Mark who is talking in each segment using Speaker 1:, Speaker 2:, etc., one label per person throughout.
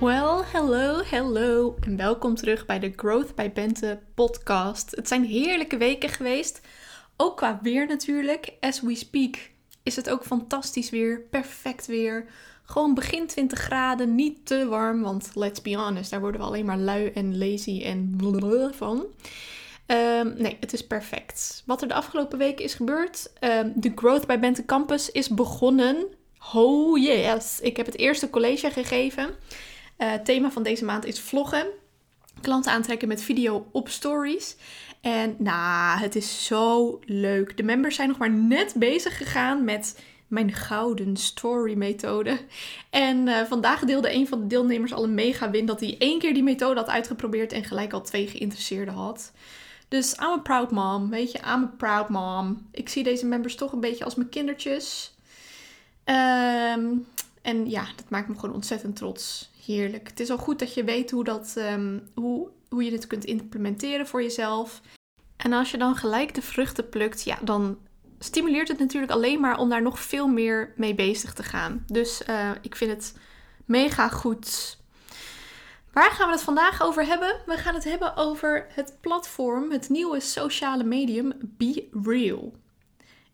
Speaker 1: Well, hello, hello en welkom terug bij de Growth by Bente podcast. Het zijn heerlijke weken geweest, ook qua weer natuurlijk. As we speak is het ook fantastisch weer, perfect weer. Gewoon begin 20 graden, niet te warm, want let's be honest, daar worden we alleen maar lui en lazy en van. Ehm, nee, het is perfect. Wat er de afgelopen weken is gebeurd, um, de Growth by Bente Campus is begonnen. Oh yes, ik heb het eerste college gegeven. Uh, thema van deze maand is vloggen. Klanten aantrekken met video op stories. En nou, het is zo leuk. De members zijn nog maar net bezig gegaan met mijn gouden story methode. En uh, vandaag deelde een van de deelnemers al een mega win dat hij één keer die methode had uitgeprobeerd en gelijk al twee geïnteresseerden had. Dus I'm a proud mom, weet je, I'm a proud mom. Ik zie deze members toch een beetje als mijn kindertjes. Um, en ja, dat maakt me gewoon ontzettend trots. Heerlijk. Het is al goed dat je weet hoe, dat, um, hoe, hoe je dit kunt implementeren voor jezelf. En als je dan gelijk de vruchten plukt, ja, dan stimuleert het natuurlijk alleen maar om daar nog veel meer mee bezig te gaan. Dus uh, ik vind het mega goed. Waar gaan we het vandaag over hebben? We gaan het hebben over het platform, het nieuwe sociale medium Be Real.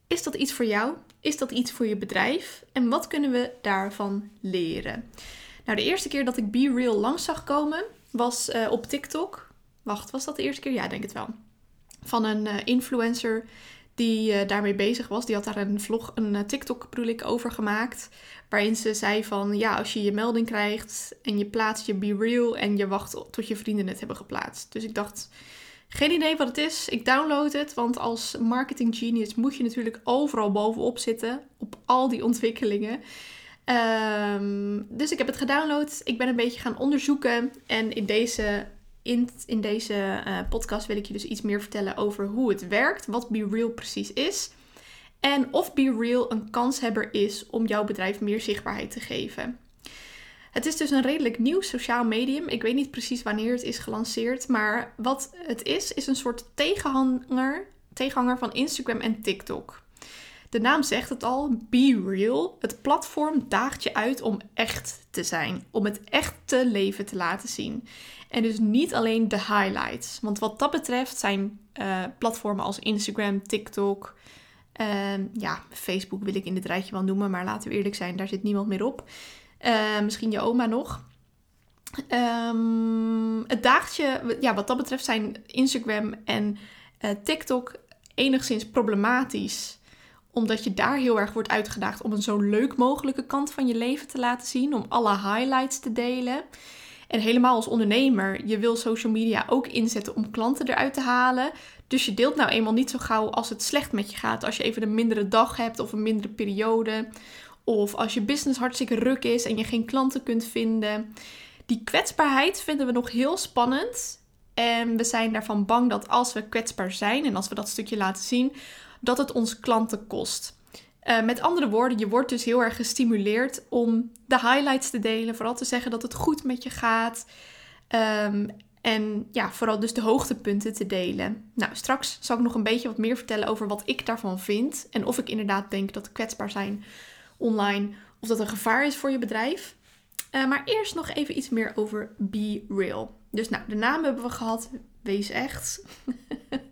Speaker 1: Is dat iets voor jou? Is dat iets voor je bedrijf? En wat kunnen we daarvan leren? Nou, de eerste keer dat ik Be Real langs zag komen was uh, op TikTok. Wacht, was dat de eerste keer? Ja, ik denk het wel. Van een uh, influencer die uh, daarmee bezig was. Die had daar een vlog, een TikTok bedoel over gemaakt. Waarin ze zei van, ja, als je je melding krijgt en je plaatst je Be Real en je wacht tot je vrienden het hebben geplaatst. Dus ik dacht, geen idee wat het is. Ik download het, want als marketing genius moet je natuurlijk overal bovenop zitten. Op al die ontwikkelingen. Um, dus ik heb het gedownload. Ik ben een beetje gaan onderzoeken. En in deze, in, deze uh, podcast wil ik je dus iets meer vertellen over hoe het werkt. Wat Be Real precies is. En of Be Real een kanshebber is om jouw bedrijf meer zichtbaarheid te geven. Het is dus een redelijk nieuw sociaal medium. Ik weet niet precies wanneer het is gelanceerd. Maar wat het is, is een soort tegenhanger, tegenhanger van Instagram en TikTok. De naam zegt het al, Be Real. Het platform daagt je uit om echt te zijn. Om het echte leven te laten zien. En dus niet alleen de highlights. Want wat dat betreft zijn uh, platformen als Instagram, TikTok... Uh, ja, Facebook wil ik in dit rijtje wel noemen, maar laten we eerlijk zijn, daar zit niemand meer op. Uh, misschien je oma nog. Um, het daagt je, ja, wat dat betreft zijn Instagram en uh, TikTok enigszins problematisch omdat je daar heel erg wordt uitgedaagd om een zo leuk mogelijke kant van je leven te laten zien. Om alle highlights te delen. En helemaal als ondernemer, je wil social media ook inzetten om klanten eruit te halen. Dus je deelt nou eenmaal niet zo gauw als het slecht met je gaat. Als je even een mindere dag hebt of een mindere periode. Of als je business hartstikke ruk is en je geen klanten kunt vinden. Die kwetsbaarheid vinden we nog heel spannend. En we zijn daarvan bang dat als we kwetsbaar zijn en als we dat stukje laten zien, dat het ons klanten kost. Uh, met andere woorden, je wordt dus heel erg gestimuleerd om de highlights te delen. Vooral te zeggen dat het goed met je gaat. Um, en ja, vooral dus de hoogtepunten te delen. Nou, straks zal ik nog een beetje wat meer vertellen over wat ik daarvan vind. En of ik inderdaad denk dat kwetsbaar zijn online of dat een gevaar is voor je bedrijf. Uh, maar eerst nog even iets meer over Be Real. Dus nou, de naam hebben we gehad. Wees echt.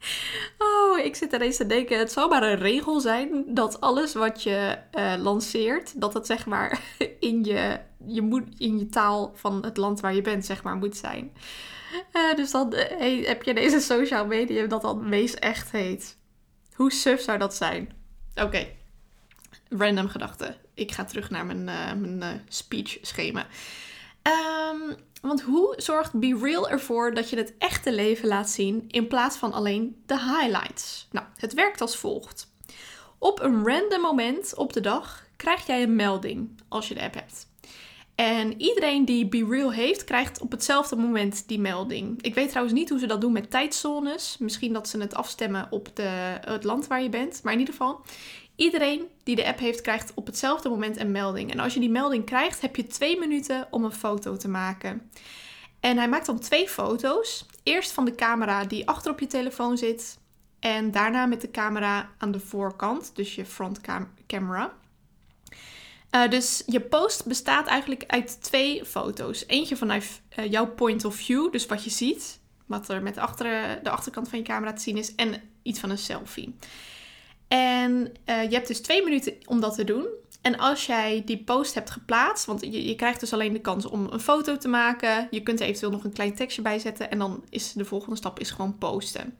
Speaker 1: Oh, ik zit er eens te denken. Het zou maar een regel zijn dat alles wat je uh, lanceert, dat het zeg maar in je, je, moet, in je taal van het land waar je bent, zeg maar, moet zijn. Uh, dus dan hey, heb je deze social media dat dan Wees Echt heet. Hoe suf zou dat zijn? Oké, random gedachte. Ik ga terug naar mijn, mijn speech schema. Um, want hoe zorgt Be Real ervoor dat je het echte leven laat zien in plaats van alleen de highlights? Nou, het werkt als volgt. Op een random moment op de dag krijg jij een melding als je de app hebt. En iedereen die Be Real heeft, krijgt op hetzelfde moment die melding. Ik weet trouwens niet hoe ze dat doen met tijdzones. Misschien dat ze het afstemmen op de, het land waar je bent. Maar in ieder geval, iedereen die de app heeft, krijgt op hetzelfde moment een melding. En als je die melding krijgt, heb je twee minuten om een foto te maken. En hij maakt dan twee foto's. Eerst van de camera die achter op je telefoon zit. En daarna met de camera aan de voorkant, dus je front camera. Uh, dus je post bestaat eigenlijk uit twee foto's. Eentje vanuit uh, jouw point of view, dus wat je ziet, wat er met de achterkant van je camera te zien is, en iets van een selfie. En uh, je hebt dus twee minuten om dat te doen. En als jij die post hebt geplaatst, want je, je, krijgt dus alleen de kans om een foto te maken. Je kunt eventueel nog een klein tekstje bij zetten. En dan is de volgende stap is gewoon posten.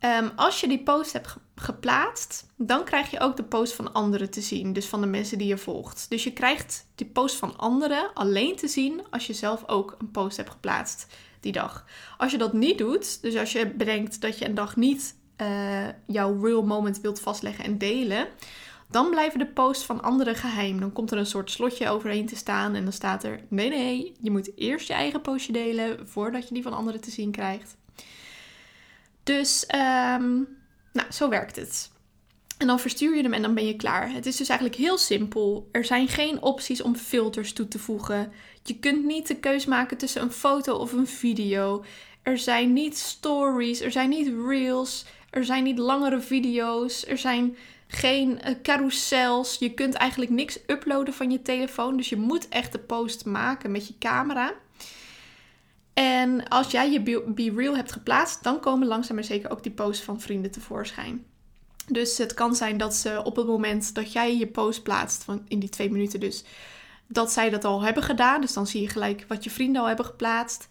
Speaker 1: Um, als je die post hebt geplaatst, dan krijg je ook de post van anderen te zien. Dus van de mensen die je volgt. Dus je krijgt die post van anderen alleen te zien als je zelf ook een post hebt geplaatst die dag. Als je dat niet doet, dus als je bedenkt dat je een dag niet uh, jouw real moment wilt vastleggen en delen, dan blijven de posts van anderen geheim. Dan komt er een soort slotje overheen te staan en dan staat er: nee, nee, je moet eerst je eigen postje delen voordat je die van anderen te zien krijgt. Dus, um, nou, zo werkt het. En dan verstuur je hem en dan ben je klaar. Het is dus eigenlijk heel simpel. Er zijn geen opties om filters toe te voegen. Je kunt niet de keus maken tussen een foto of een video. Er zijn niet stories, er zijn niet reels, er zijn niet langere video's, er zijn geen uh, carousels. Je kunt eigenlijk niks uploaden van je telefoon. Dus je moet echt de post maken met je camera. En als jij je Be Real hebt geplaatst, dan komen langzaam maar zeker ook die posts van vrienden tevoorschijn. Dus het kan zijn dat ze op het moment dat jij je post plaatst, van in die twee minuten dus, dat zij dat al hebben gedaan. Dus dan zie je gelijk wat je vrienden al hebben geplaatst.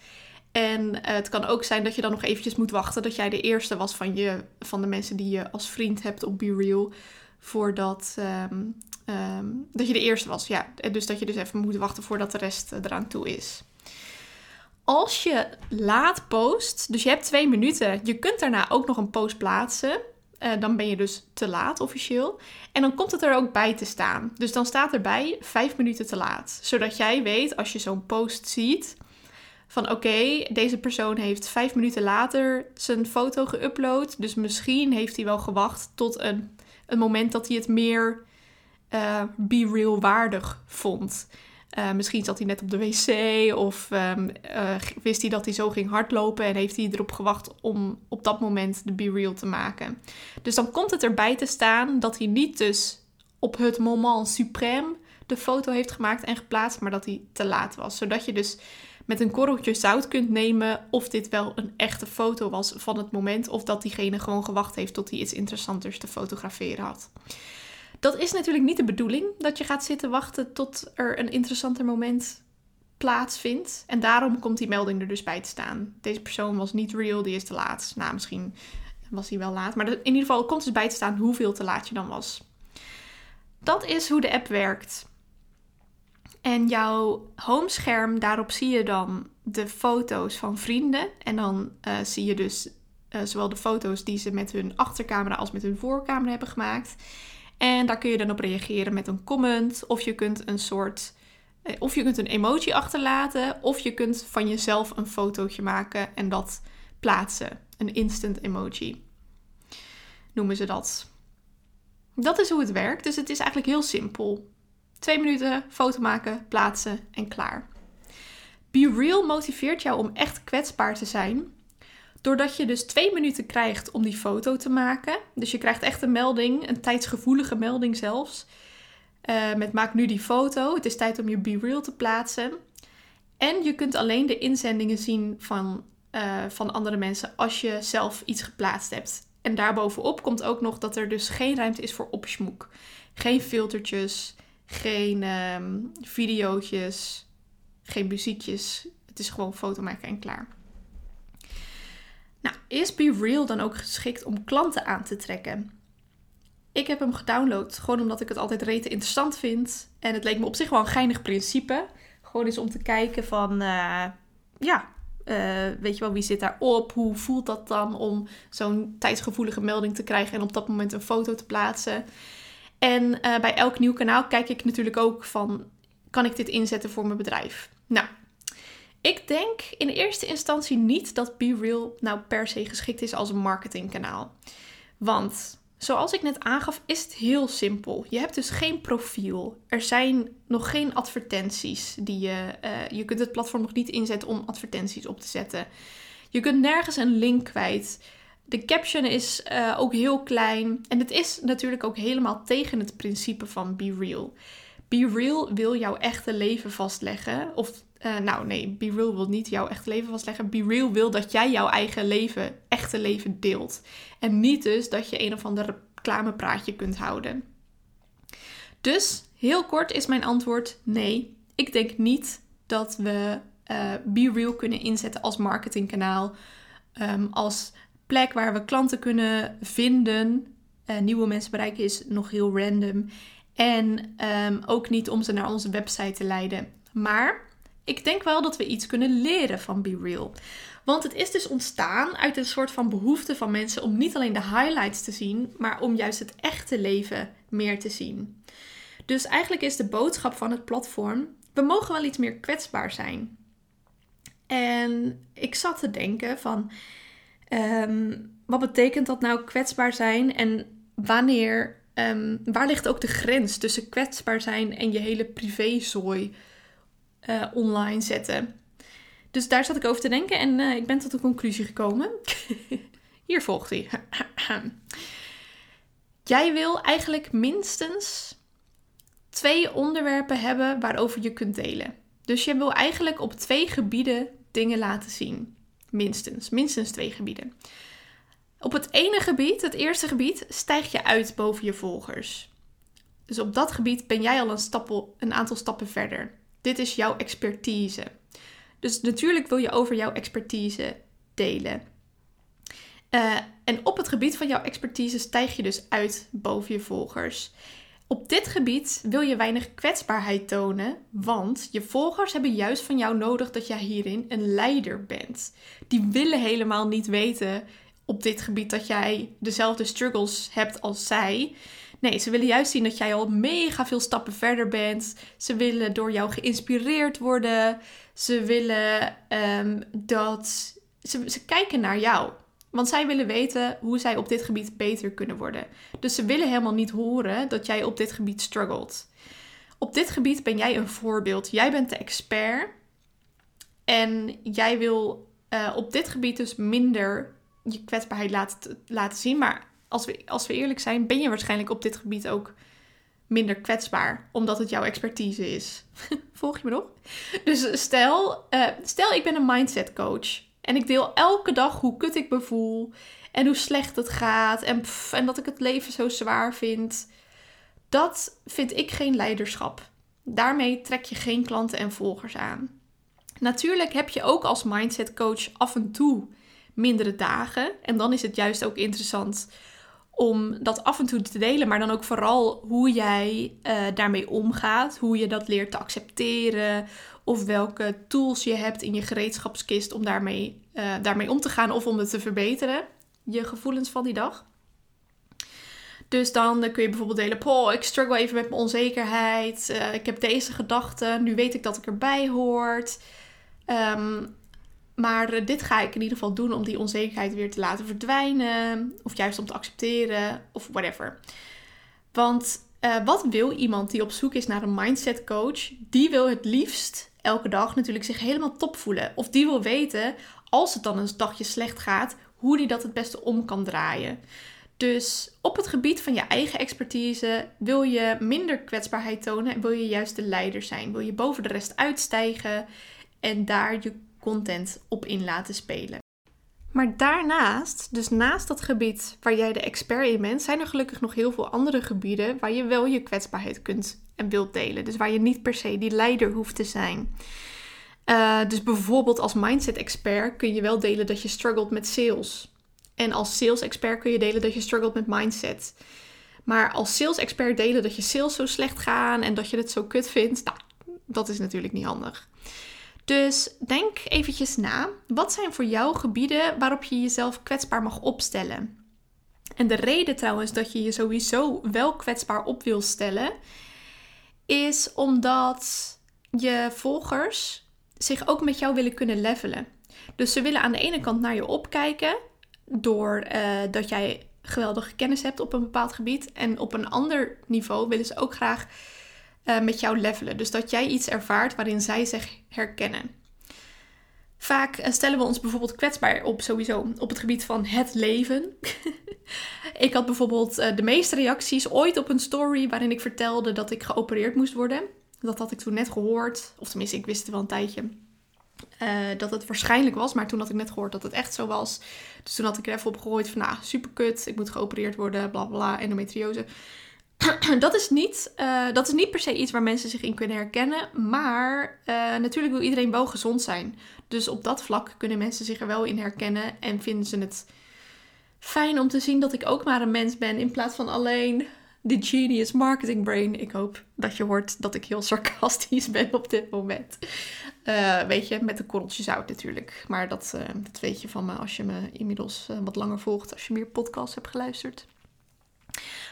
Speaker 1: En eh, het kan ook zijn dat je dan nog eventjes moet wachten dat jij de eerste was van, je, van de mensen die je als vriend hebt op Be Real. Voordat ehm, ehm, dat je de eerste was. Ja, dus dat je dus even moet wachten voordat de rest eh, eraan toe is. Als je laat post, dus je hebt twee minuten, je kunt daarna ook nog een post plaatsen. Uh, dan ben je dus te laat officieel. En dan komt het er ook bij te staan. Dus dan staat erbij vijf minuten te laat. Zodat jij weet, als je zo'n post ziet, van oké, deze persoon heeft vijf minuten later zijn foto geüpload. Dus misschien heeft hij wel gewacht tot een, een moment dat hij het meer uh, be real waardig vond. Uh, misschien zat hij net op de wc of um, uh, wist hij dat hij zo ging hardlopen en heeft hij erop gewacht om op dat moment de Be Real te maken. Dus dan komt het erbij te staan dat hij niet dus op het moment suprême de foto heeft gemaakt en geplaatst, maar dat hij te laat was. Zodat je dus met een korreltje zout kunt nemen of dit wel een echte foto was van het moment of dat diegene gewoon gewacht heeft tot hij iets interessanters te fotograferen had. Dat is natuurlijk niet de bedoeling dat je gaat zitten wachten tot er een interessanter moment plaatsvindt. En daarom komt die melding er dus bij te staan. Deze persoon was niet real, die is te laat. Nou, misschien was hij wel laat. Maar in ieder geval komt dus bij te staan hoeveel te laat je dan was. Dat is hoe de app werkt. En jouw homescherm, daarop zie je dan de foto's van vrienden. En dan uh, zie je dus uh, zowel de foto's die ze met hun achtercamera als met hun voorcamera hebben gemaakt. En daar kun je dan op reageren met een comment. Of je kunt een soort. Eh, of je kunt een emoji achterlaten. Of je kunt van jezelf een fotootje maken en dat plaatsen. Een instant emoji. Noemen ze dat. Dat is hoe het werkt. Dus het is eigenlijk heel simpel. Twee minuten, foto maken, plaatsen en klaar. Be Real motiveert jou om echt kwetsbaar te zijn Doordat je dus twee minuten krijgt om die foto te maken. Dus je krijgt echt een melding, een tijdsgevoelige melding zelfs. Uh, met maak nu die foto. Het is tijd om je Be Real te plaatsen. En je kunt alleen de inzendingen zien van, uh, van andere mensen als je zelf iets geplaatst hebt. En daarbovenop komt ook nog dat er dus geen ruimte is voor opsmoek. Geen filtertjes, geen um, videootjes, geen muziekjes. Het is gewoon foto maken en klaar. Nou, is Be Real dan ook geschikt om klanten aan te trekken? Ik heb hem gedownload gewoon omdat ik het altijd rete interessant vind. En het leek me op zich wel een geinig principe. Gewoon eens om te kijken van, uh, ja, uh, weet je wel, wie zit daarop? Hoe voelt dat dan om zo'n tijdsgevoelige melding te krijgen en op dat moment een foto te plaatsen? En uh, bij elk nieuw kanaal kijk ik natuurlijk ook van, kan ik dit inzetten voor mijn bedrijf? Nou, ik denk in eerste instantie niet dat Be Real nou per se geschikt is als een marketingkanaal. Want zoals ik net aangaf, is het heel simpel. Je hebt dus geen profiel. Er zijn nog geen advertenties die je. Uh, je kunt het platform nog niet inzetten om advertenties op te zetten. Je kunt nergens een link kwijt. De caption is uh, ook heel klein. En het is natuurlijk ook helemaal tegen het principe van Be Real. Be Real wil jouw echte leven vastleggen. Of uh, nou nee, Be Real wil niet jouw echte leven vastleggen. Be Real wil dat jij jouw eigen leven, echte leven deelt. En niet dus dat je een of ander reclamepraatje kunt houden. Dus heel kort is mijn antwoord nee. Ik denk niet dat we uh, Be Real kunnen inzetten als marketingkanaal. Um, als plek waar we klanten kunnen vinden. Nieuwe mensen bereiken is nog heel random. En um, ook niet om ze naar onze website te leiden. Maar ik denk wel dat we iets kunnen leren van Be Real. Want het is dus ontstaan uit een soort van behoefte van mensen om niet alleen de highlights te zien, maar om juist het echte leven meer te zien. Dus eigenlijk is de boodschap van het platform: we mogen wel iets meer kwetsbaar zijn. En ik zat te denken van, um, wat betekent dat nou kwetsbaar zijn en wanneer, um, waar ligt ook de grens tussen kwetsbaar zijn en je hele privézooi uh, online zetten? Dus daar zat ik over te denken en uh, ik ben tot de conclusie gekomen. Hier volgt hij. Jij wil eigenlijk minstens twee onderwerpen hebben waarover je kunt delen. Dus je wil eigenlijk op twee gebieden dingen laten zien. Minstens, minstens twee gebieden. Op het ene gebied, het eerste gebied, stijg je uit boven je volgers. Dus op dat gebied ben jij al een, stappel, een aantal stappen verder. Dit is jouw expertise. Dus natuurlijk wil je over jouw expertise delen. Uh, en op het gebied van jouw expertise stijg je dus uit boven je volgers. Op dit gebied wil je weinig kwetsbaarheid tonen, want je volgers hebben juist van jou nodig dat jij hierin een leider bent. Die willen helemaal niet weten op dit gebied dat jij dezelfde struggles hebt als zij. Nee, ze willen juist zien dat jij al mega veel stappen verder bent. Ze willen door jou geïnspireerd worden. Ze willen um, dat. Ze, ze kijken naar jou. Want zij willen weten hoe zij op dit gebied beter kunnen worden. Dus ze willen helemaal niet horen dat jij op dit gebied struggelt. Op dit gebied ben jij een voorbeeld. Jij bent de expert. En jij wil uh, op dit gebied dus minder je kwetsbaarheid laten, laten zien. Maar als we, als we eerlijk zijn, ben je waarschijnlijk op dit gebied ook minder kwetsbaar, omdat het jouw expertise is. Volg je me nog? Dus stel, uh, stel ik ben een mindset coach. En ik deel elke dag hoe kut ik me voel. En hoe slecht het gaat. En, en dat ik het leven zo zwaar vind. Dat vind ik geen leiderschap. Daarmee trek je geen klanten en volgers aan. Natuurlijk heb je ook als mindset coach af en toe mindere dagen. En dan is het juist ook interessant om dat af en toe te delen, maar dan ook vooral hoe jij uh, daarmee omgaat, hoe je dat leert te accepteren, of welke tools je hebt in je gereedschapskist om daarmee, uh, daarmee om te gaan of om het te verbeteren, je gevoelens van die dag. Dus dan kun je bijvoorbeeld delen, oh, ik struggle even met mijn onzekerheid, ik heb deze gedachten, nu weet ik dat ik erbij hoort. Um, maar dit ga ik in ieder geval doen om die onzekerheid weer te laten verdwijnen. Of juist om te accepteren. Of whatever. Want uh, wat wil iemand die op zoek is naar een mindset coach? Die wil het liefst elke dag natuurlijk zich helemaal top voelen. Of die wil weten, als het dan een dagje slecht gaat, hoe die dat het beste om kan draaien. Dus op het gebied van je eigen expertise wil je minder kwetsbaarheid tonen en wil je juist de leider zijn. Wil je boven de rest uitstijgen en daar je content op in laten spelen. Maar daarnaast, dus naast dat gebied waar jij de expert in bent, zijn er gelukkig nog heel veel andere gebieden waar je wel je kwetsbaarheid kunt en wilt delen. Dus waar je niet per se die leider hoeft te zijn. Uh, dus bijvoorbeeld als mindset expert kun je wel delen dat je struggelt met sales. En als sales expert kun je delen dat je struggelt met mindset. Maar als sales expert delen dat je sales zo slecht gaan en dat je het zo kut vindt, nou, dat is natuurlijk niet handig. Dus denk eventjes na. Wat zijn voor jou gebieden waarop je jezelf kwetsbaar mag opstellen? En de reden trouwens dat je je sowieso wel kwetsbaar op wil stellen, is omdat je volgers zich ook met jou willen kunnen levelen. Dus ze willen aan de ene kant naar je opkijken door uh, dat jij geweldige kennis hebt op een bepaald gebied. En op een ander niveau willen ze ook graag uh, met jou levelen. Dus dat jij iets ervaart waarin zij zich herkennen. Vaak eh, stellen we ons bijvoorbeeld kwetsbaar op sowieso op het gebied van het leven. ik had bijvoorbeeld de meeste reacties ooit op een story waarin ik vertelde dat ik geopereerd moest worden. Dat had ik toen net gehoord, of tenminste ik wist het wel een tijdje. Dat het waarschijnlijk was, maar toen had ik net gehoord dat het echt zo was. Dus toen had ik er even op gegooid van, nou, super kut, ik moet geopereerd worden, bla bla, endometriose. dat, is niet, uh, dat is niet per se iets waar mensen zich in kunnen herkennen, maar uh, natuurlijk wil iedereen wel gezond zijn. Dus op dat vlak kunnen mensen zich er wel in herkennen en vinden ze het fijn om te zien dat ik ook maar een mens ben in plaats van alleen de genius marketing brain. Ik hoop dat je hoort dat ik heel sarcastisch ben op dit moment. Uh, weet je, met een korreltje zout natuurlijk. Maar dat, dat weet je van me als je me inmiddels wat langer volgt, als je meer podcasts hebt geluisterd.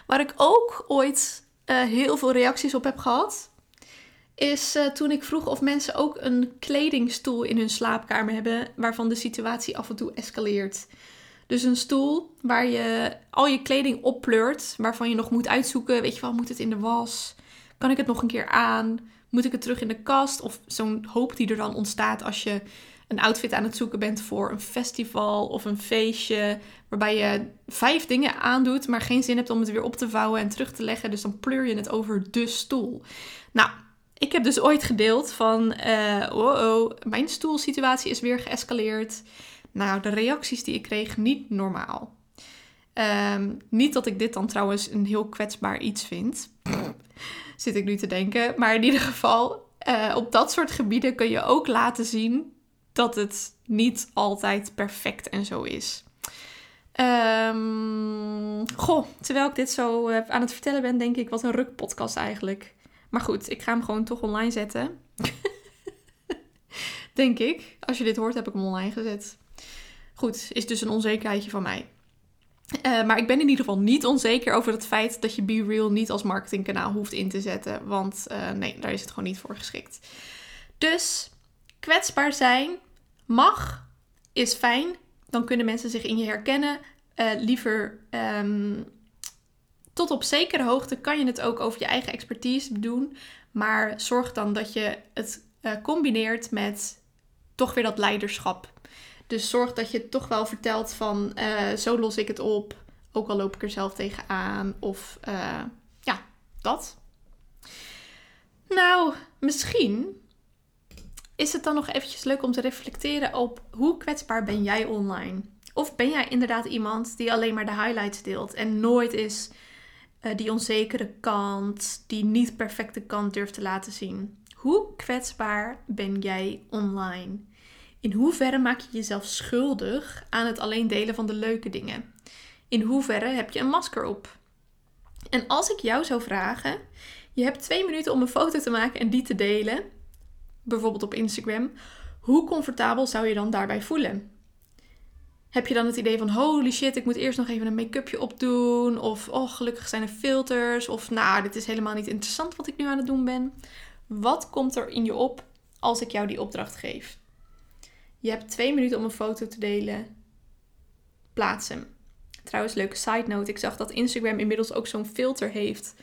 Speaker 1: Waar ik ook ooit heel veel reacties op heb gehad, is toen ik vroeg of mensen ook een kledingstoel in hun slaapkamer hebben, waarvan de situatie af en toe escaleert. Dus een stoel waar je al je kleding oppleurt, waarvan je nog moet uitzoeken, weet je wel, moet het in de was? Kan ik het nog een keer aan? Moet ik het terug in de kast? Of zo'n hoop die er dan ontstaat als je een outfit aan het zoeken bent voor een festival of een feestje. Waarbij je vijf dingen aandoet, maar geen zin hebt om het weer op te vouwen en terug te leggen. Dus dan pleur je het over de stoel. Nou, ik heb dus ooit gedeeld van, uh, oh oh, mijn stoelsituatie is weer geëscaleerd. Nou, de reacties die ik kreeg, niet normaal. Um, niet dat ik dit dan trouwens een heel kwetsbaar iets vind. Zit ik nu te denken. Maar in ieder geval, uh, op dat soort gebieden kun je ook laten zien dat het niet altijd perfect en zo is. Um, goh, terwijl ik dit zo uh, aan het vertellen ben, denk ik, wat een ruk-podcast eigenlijk. Maar goed, ik ga hem gewoon toch online zetten. denk ik. Als je dit hoort, heb ik hem online gezet. Goed, is dus een onzekerheidje van mij. Uh, maar ik ben in ieder geval niet onzeker over het feit dat je Be Real niet als marketingkanaal hoeft in te zetten. Want uh, nee, daar is het gewoon niet voor geschikt. Dus kwetsbaar zijn mag, is fijn. Dan kunnen mensen zich in je herkennen. Uh, liever um, tot op zekere hoogte kan je het ook over je eigen expertise doen. Maar zorg dan dat je het combineert met toch weer dat leiderschap. Dus zorg dat je toch wel vertelt van uh, zo los ik het op. Ook al loop ik er zelf tegenaan. Of ja, dat. Nou, misschien is het dan nog eventjes leuk om te reflecteren op hoe kwetsbaar ben jij online? Of ben jij inderdaad iemand die alleen maar de highlights deelt en nooit is uh, die onzekere kant, die niet perfecte kant durft te laten zien? Hoe kwetsbaar ben jij online? In hoeverre maak je jezelf schuldig aan het alleen delen van de leuke dingen? In hoeverre heb je een masker op? En als ik jou zou vragen, je hebt twee minuten om een foto te maken en die te delen, bijvoorbeeld op Instagram, hoe comfortabel zou je dan daarbij voelen? Heb je dan het idee van holy shit, ik moet eerst nog even een make-upje opdoen? Of oh, gelukkig zijn er filters? Of nou, dit is helemaal niet interessant wat ik nu aan het doen ben. Wat komt er in je op als ik jou die opdracht geef? Je hebt twee minuten om een foto te delen. Plaats hem. Trouwens, leuke side note. Ik zag dat Instagram inmiddels ook zo'n filter heeft.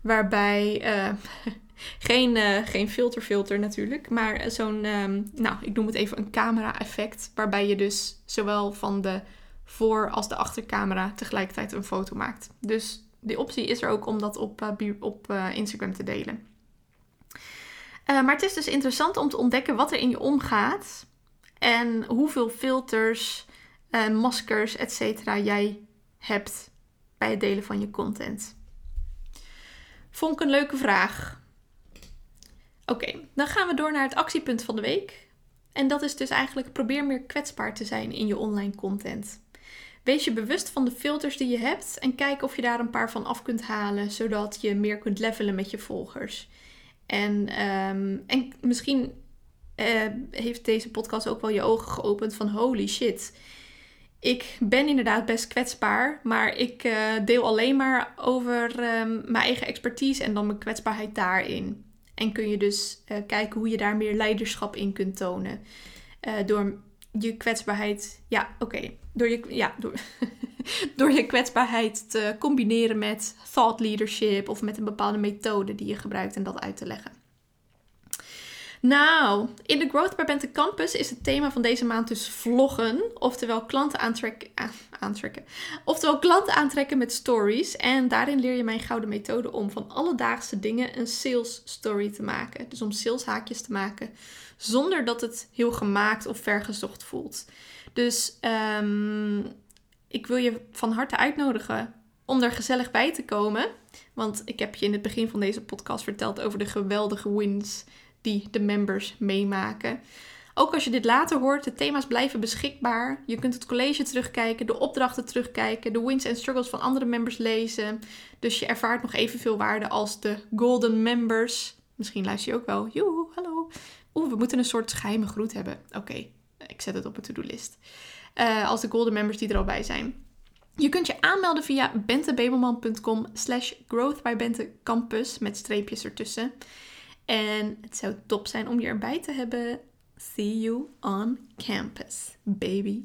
Speaker 1: Waarbij. Uh, geen, uh, geen filterfilter natuurlijk. Maar zo'n. Um, nou, ik noem het even een camera-effect. Waarbij je dus zowel van de voor- als de achtercamera tegelijkertijd een foto maakt. Dus die optie is er ook om dat op, uh, op Instagram te delen. maar het is dus interessant om te ontdekken wat er in je omgaat en hoeveel filters, maskers, etc. jij hebt bij het delen van je content. Vond ik een leuke vraag. Oké, dan gaan we door naar het actiepunt van de week. En dat is dus eigenlijk probeer meer kwetsbaar te zijn in je online content. Wees je bewust van de filters die je hebt en kijk of je daar een paar van af kunt halen, zodat je meer kunt levelen met je volgers. En, um, en misschien uh, heeft deze podcast ook wel je ogen geopend van holy shit. Ik ben inderdaad best kwetsbaar, maar ik uh, deel alleen maar over um, mijn eigen expertise en dan mijn kwetsbaarheid daarin. En kun je dus eh, kijken hoe je daar meer leiderschap in kunt tonen. Uh, door je kwetsbaarheid, ja, oké, door je, ja, door, door je kwetsbaarheid te combineren met thought leadership of met een bepaalde methode die je gebruikt en dat uit te leggen. Nou, in de Growth by Bente Campus is het thema van deze maand dus vloggen. Oftewel klanten aantrekken, aantrekken. Oftewel klanten aantrekken met stories. En daarin leer je mijn gouden methode om van alledaagse dingen een sales story te maken. Dus om saleshaakjes te maken zonder dat het heel gemaakt of vergezocht voelt. Dus um, ik wil je van harte uitnodigen om er gezellig bij te komen. Want ik heb je in het begin van deze podcast verteld over de geweldige wins die de members meemaken. Ook als je dit later hoort, de thema's blijven beschikbaar. Je kunt het college terugkijken, de opdrachten terugkijken, de wins en struggles van andere members lezen. Dus je ervaart nog evenveel waarde als de golden members. Misschien luister je ook wel. Joe, hallo. Oeh, we moeten een soort geheime groet hebben. Oké, ik zet het op een to-do-list. Uh, als de golden members die er al bij zijn. Je kunt je aanmelden via bentebebelman.com slash growthbybentecampus met streepjes ertussen. En het zou top zijn om je erbij te hebben. See you on campus, baby.